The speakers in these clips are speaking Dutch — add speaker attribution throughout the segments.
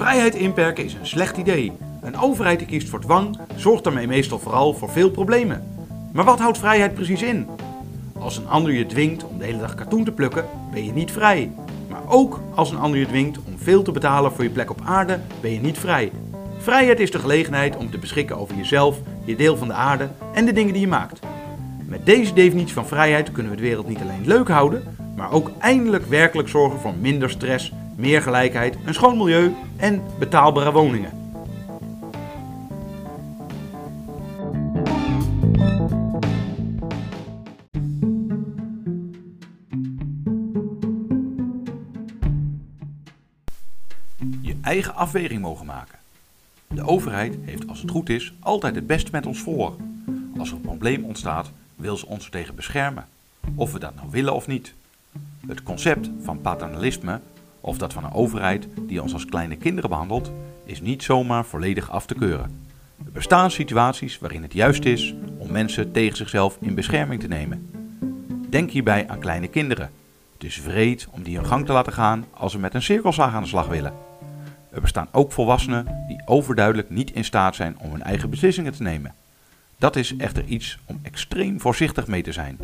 Speaker 1: Vrijheid inperken is een slecht idee. Een overheid die kiest voor dwang zorgt daarmee meestal vooral voor veel problemen. Maar wat houdt vrijheid precies in? Als een ander je dwingt om de hele dag katoen te plukken, ben je niet vrij. Maar ook als een ander je dwingt om veel te betalen voor je plek op aarde, ben je niet vrij. Vrijheid is de gelegenheid om te beschikken over jezelf, je deel van de aarde en de dingen die je maakt. Met deze definitie van vrijheid kunnen we de wereld niet alleen leuk houden, maar ook eindelijk werkelijk zorgen voor minder stress, meer gelijkheid, een schoon milieu en betaalbare woningen. Je eigen afweging mogen maken. De overheid heeft als het goed is altijd het beste met ons voor. Als er een probleem ontstaat, wil ze ons tegen beschermen. Of we dat nou willen of niet. Het concept van paternalisme, of dat van een overheid die ons als kleine kinderen behandelt, is niet zomaar volledig af te keuren. Er bestaan situaties waarin het juist is om mensen tegen zichzelf in bescherming te nemen. Denk hierbij aan kleine kinderen. Het is vreed om die hun gang te laten gaan als ze met een cirkelzaag aan de slag willen. Er bestaan ook volwassenen die overduidelijk niet in staat zijn om hun eigen beslissingen te nemen. Dat is echter iets om extreem voorzichtig mee te zijn.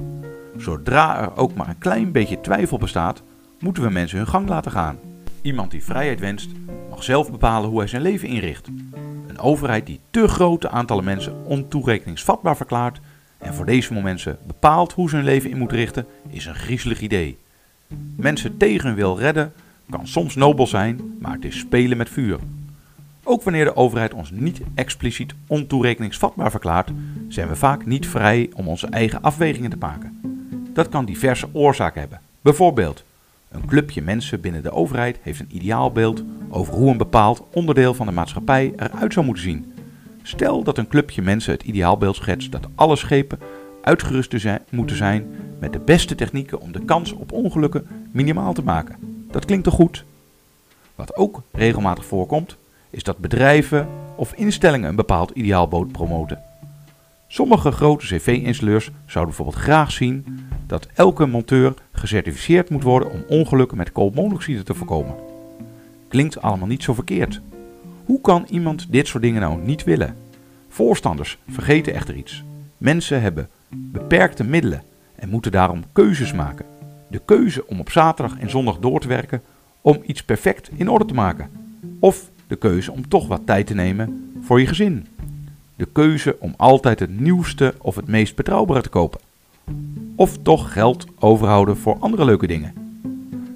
Speaker 1: Zodra er ook maar een klein beetje twijfel bestaat, moeten we mensen hun gang laten gaan. Iemand die vrijheid wenst, mag zelf bepalen hoe hij zijn leven inricht. Een overheid die te grote aantallen mensen ontoerekeningsvatbaar verklaart en voor deze mensen bepaalt hoe ze hun leven in moeten richten, is een griezelig idee. Mensen tegen hun wil redden kan soms nobel zijn, maar het is spelen met vuur. Ook wanneer de overheid ons niet expliciet ontoerekeningsvatbaar verklaart, zijn we vaak niet vrij om onze eigen afwegingen te maken. Dat kan diverse oorzaken hebben. Bijvoorbeeld, een clubje mensen binnen de overheid heeft een ideaalbeeld over hoe een bepaald onderdeel van de maatschappij eruit zou moeten zien. Stel dat een clubje mensen het ideaalbeeld schetst dat alle schepen uitgerust moeten zijn met de beste technieken om de kans op ongelukken minimaal te maken. Dat klinkt toch goed? Wat ook regelmatig voorkomt, is dat bedrijven of instellingen een bepaald ideaalboot promoten. Sommige grote cv-installeurs zouden bijvoorbeeld graag zien dat elke monteur gecertificeerd moet worden om ongelukken met koolmonoxide te voorkomen. Klinkt allemaal niet zo verkeerd. Hoe kan iemand dit soort dingen nou niet willen? Voorstanders vergeten echter iets. Mensen hebben beperkte middelen en moeten daarom keuzes maken. De keuze om op zaterdag en zondag door te werken om iets perfect in orde te maken. Of de keuze om toch wat tijd te nemen voor je gezin. De keuze om altijd het nieuwste of het meest betrouwbare te kopen. Of toch geld overhouden voor andere leuke dingen.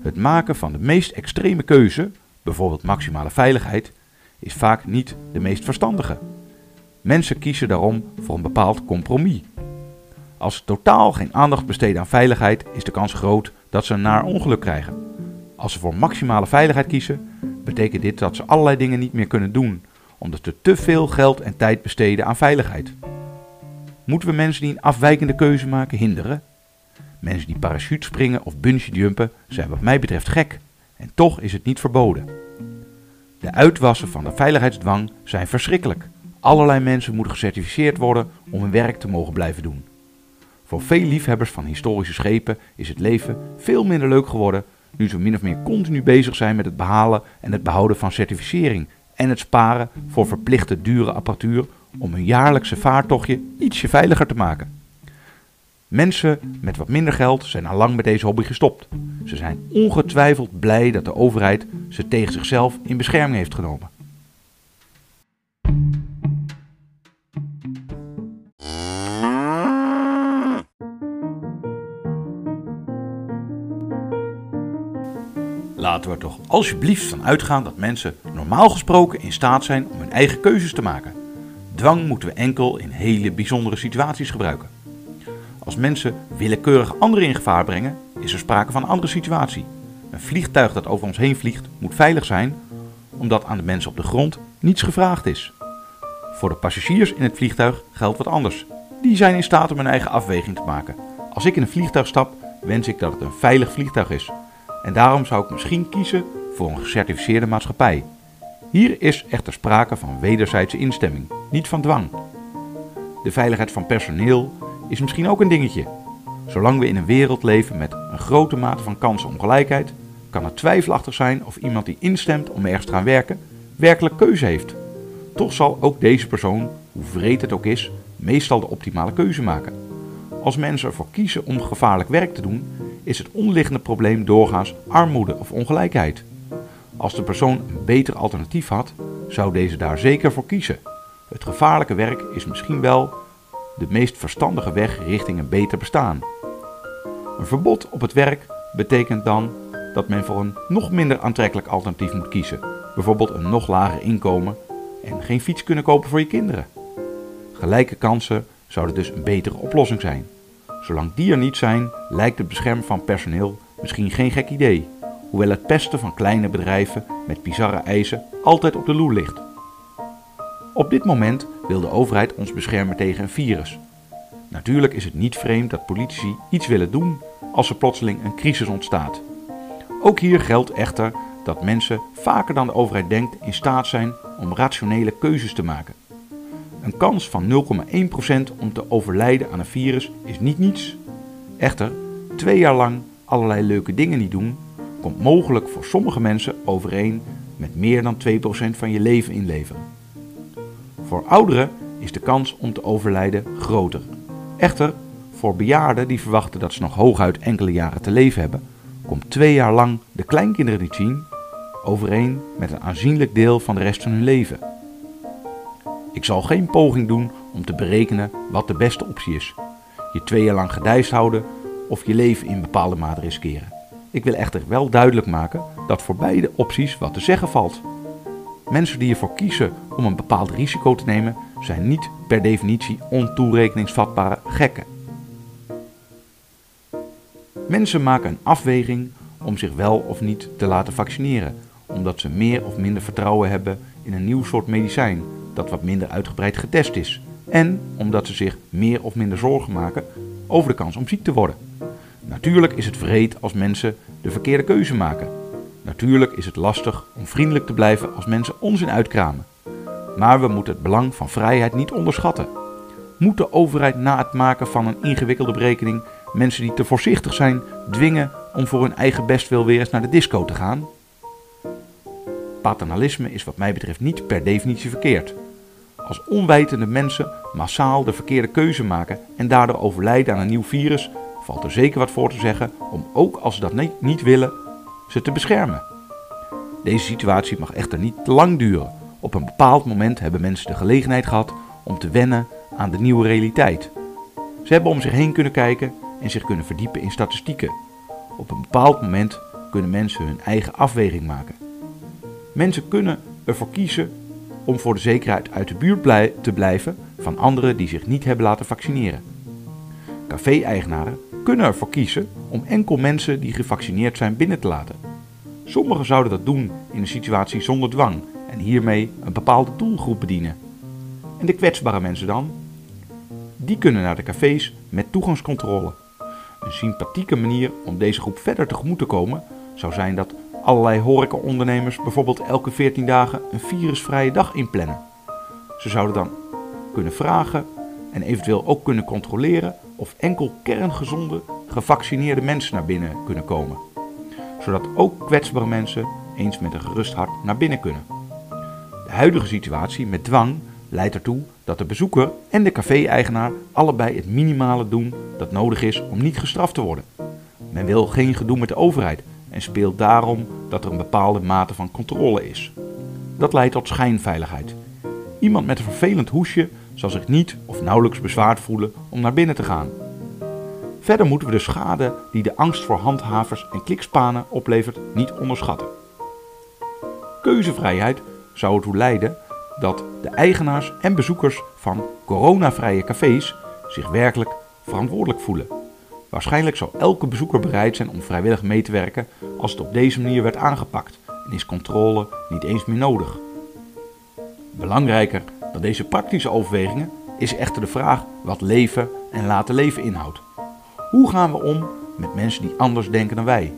Speaker 1: Het maken van de meest extreme keuze, bijvoorbeeld maximale veiligheid, is vaak niet de meest verstandige. Mensen kiezen daarom voor een bepaald compromis. Als ze totaal geen aandacht besteden aan veiligheid, is de kans groot dat ze een naar ongeluk krijgen. Als ze voor maximale veiligheid kiezen, betekent dit dat ze allerlei dingen niet meer kunnen doen, omdat ze te veel geld en tijd besteden aan veiligheid. Moeten we mensen die een afwijkende keuze maken hinderen? Mensen die parachute springen of bungee jumpen zijn wat mij betreft gek, en toch is het niet verboden. De uitwassen van de veiligheidsdwang zijn verschrikkelijk. Allerlei mensen moeten gecertificeerd worden om hun werk te mogen blijven doen. Voor veel liefhebbers van historische schepen is het leven veel minder leuk geworden nu ze min of meer continu bezig zijn met het behalen en het behouden van certificering en het sparen voor verplichte dure apparatuur om hun jaarlijkse vaartochtje ietsje veiliger te maken. Mensen met wat minder geld zijn al lang met deze hobby gestopt. Ze zijn ongetwijfeld blij dat de overheid ze tegen zichzelf in bescherming heeft genomen. Laten we er toch alsjeblieft van uitgaan dat mensen normaal gesproken in staat zijn om hun eigen keuzes te maken. Dwang moeten we enkel in hele bijzondere situaties gebruiken. Als mensen willekeurig anderen in gevaar brengen, is er sprake van een andere situatie. Een vliegtuig dat over ons heen vliegt moet veilig zijn, omdat aan de mensen op de grond niets gevraagd is. Voor de passagiers in het vliegtuig geldt wat anders. Die zijn in staat om hun eigen afweging te maken. Als ik in een vliegtuig stap, wens ik dat het een veilig vliegtuig is. En daarom zou ik misschien kiezen voor een gecertificeerde maatschappij. Hier is echter sprake van wederzijdse instemming, niet van dwang. De veiligheid van personeel is misschien ook een dingetje. Zolang we in een wereld leven met een grote mate van kansenongelijkheid, kan het twijfelachtig zijn of iemand die instemt om ergens te gaan werken werkelijk keuze heeft. Toch zal ook deze persoon, hoe vreed het ook is, meestal de optimale keuze maken. Als mensen ervoor kiezen om gevaarlijk werk te doen, is het onderliggende probleem doorgaans armoede of ongelijkheid. Als de persoon een beter alternatief had, zou deze daar zeker voor kiezen. Het gevaarlijke werk is misschien wel de meest verstandige weg richting een beter bestaan. Een verbod op het werk betekent dan dat men voor een nog minder aantrekkelijk alternatief moet kiezen, bijvoorbeeld een nog lager inkomen en geen fiets kunnen kopen voor je kinderen. Gelijke kansen zouden dus een betere oplossing zijn. Zolang die er niet zijn, lijkt het beschermen van personeel misschien geen gek idee, hoewel het pesten van kleine bedrijven met bizarre eisen altijd op de loer ligt. Op dit moment wil de overheid ons beschermen tegen een virus. Natuurlijk is het niet vreemd dat politici iets willen doen als er plotseling een crisis ontstaat. Ook hier geldt echter dat mensen vaker dan de overheid denkt in staat zijn om rationele keuzes te maken. Een kans van 0,1% om te overlijden aan een virus is niet niets. Echter, twee jaar lang allerlei leuke dingen niet doen, komt mogelijk voor sommige mensen overeen met meer dan 2% van je leven inleveren. Voor ouderen is de kans om te overlijden groter. Echter, voor bejaarden die verwachten dat ze nog hooguit enkele jaren te leven hebben, komt twee jaar lang de kleinkinderen niet zien overeen met een aanzienlijk deel van de rest van hun leven. Ik zal geen poging doen om te berekenen wat de beste optie is. Je twee jaar lang gedijst houden of je leven in bepaalde mate riskeren. Ik wil echter wel duidelijk maken dat voor beide opties wat te zeggen valt. Mensen die ervoor kiezen om een bepaald risico te nemen, zijn niet per definitie ontoerekeningsvatbare gekken. Mensen maken een afweging om zich wel of niet te laten vaccineren, omdat ze meer of minder vertrouwen hebben in een nieuw soort medicijn dat wat minder uitgebreid getest is, en omdat ze zich meer of minder zorgen maken over de kans om ziek te worden. Natuurlijk is het vreed als mensen de verkeerde keuze maken. Natuurlijk is het lastig om vriendelijk te blijven als mensen onzin uitkramen. Maar we moeten het belang van vrijheid niet onderschatten. Moet de overheid na het maken van een ingewikkelde berekening mensen die te voorzichtig zijn dwingen om voor hun eigen bestwil weer eens naar de disco te gaan? Paternalisme is wat mij betreft niet per definitie verkeerd. Als onwetende mensen massaal de verkeerde keuze maken en daardoor overlijden aan een nieuw virus, valt er zeker wat voor te zeggen om ook als ze dat niet willen, ze te beschermen. Deze situatie mag echter niet te lang duren. Op een bepaald moment hebben mensen de gelegenheid gehad om te wennen aan de nieuwe realiteit. Ze hebben om zich heen kunnen kijken en zich kunnen verdiepen in statistieken. Op een bepaald moment kunnen mensen hun eigen afweging maken. Mensen kunnen ervoor kiezen om voor de zekerheid uit de buurt te blijven van anderen die zich niet hebben laten vaccineren. Café-eigenaren kunnen ervoor kiezen om enkel mensen die gevaccineerd zijn binnen te laten. Sommigen zouden dat doen in een situatie zonder dwang en hiermee een bepaalde doelgroep bedienen. En de kwetsbare mensen dan? Die kunnen naar de cafés met toegangscontrole. Een sympathieke manier om deze groep verder tegemoet te komen zou zijn dat allerlei horecaondernemers bijvoorbeeld elke 14 dagen een virusvrije dag inplannen. Ze zouden dan kunnen vragen en eventueel ook kunnen controleren of enkel kerngezonde, gevaccineerde mensen naar binnen kunnen komen. Zodat ook kwetsbare mensen eens met een gerust hart naar binnen kunnen. De huidige situatie met dwang leidt ertoe dat de bezoeker en de café-eigenaar allebei het minimale doen dat nodig is om niet gestraft te worden. Men wil geen gedoe met de overheid en speelt daarom dat er een bepaalde mate van controle is. Dat leidt tot schijnveiligheid. Iemand met een vervelend hoesje zal zich niet of nauwelijks bezwaard voelen om naar binnen te gaan. Verder moeten we de schade die de angst voor handhavers en klikspanen oplevert niet onderschatten. Keuzevrijheid zou ertoe leiden dat de eigenaars en bezoekers van coronavrije cafés zich werkelijk verantwoordelijk voelen. Waarschijnlijk zou elke bezoeker bereid zijn om vrijwillig mee te werken als het op deze manier werd aangepakt en is controle niet eens meer nodig. Belangrijker dan deze praktische overwegingen is echter de vraag wat leven en laten leven inhoudt. Hoe gaan we om met mensen die anders denken dan wij?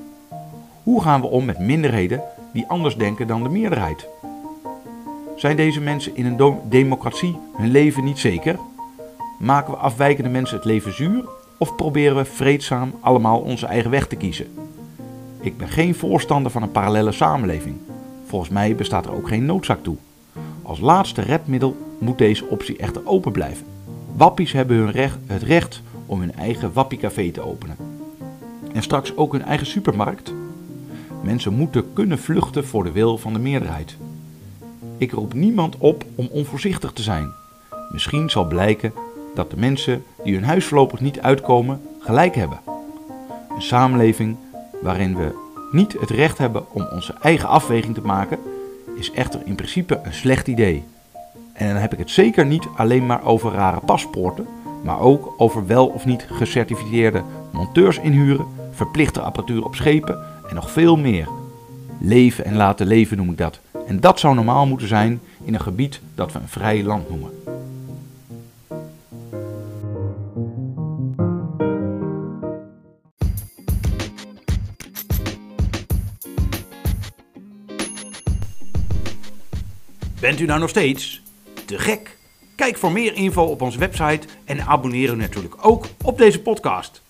Speaker 1: Hoe gaan we om met minderheden die anders denken dan de meerderheid? Zijn deze mensen in een democratie hun leven niet zeker? Maken we afwijkende mensen het leven zuur of proberen we vreedzaam allemaal onze eigen weg te kiezen? Ik ben geen voorstander van een parallele samenleving. Volgens mij bestaat er ook geen noodzaak toe. Als laatste redmiddel moet deze optie echter open blijven. Wappies hebben hun recht, het recht om hun eigen wappiecafé te openen. En straks ook hun eigen supermarkt. Mensen moeten kunnen vluchten voor de wil van de meerderheid. Ik roep niemand op om onvoorzichtig te zijn. Misschien zal blijken dat de mensen die hun huis voorlopig niet uitkomen gelijk hebben. Een samenleving waarin we niet het recht hebben om onze eigen afweging te maken, is echter in principe een slecht idee. En dan heb ik het zeker niet alleen maar over rare paspoorten, maar ook over wel of niet gecertificeerde monteurs inhuren, verplichte apparatuur op schepen en nog veel meer. Leven en laten leven noem ik dat. En dat zou normaal moeten zijn in een gebied dat we een vrij land noemen. Bent u nou nog steeds te gek? Kijk voor meer info op onze website en abonneer u natuurlijk ook op deze podcast.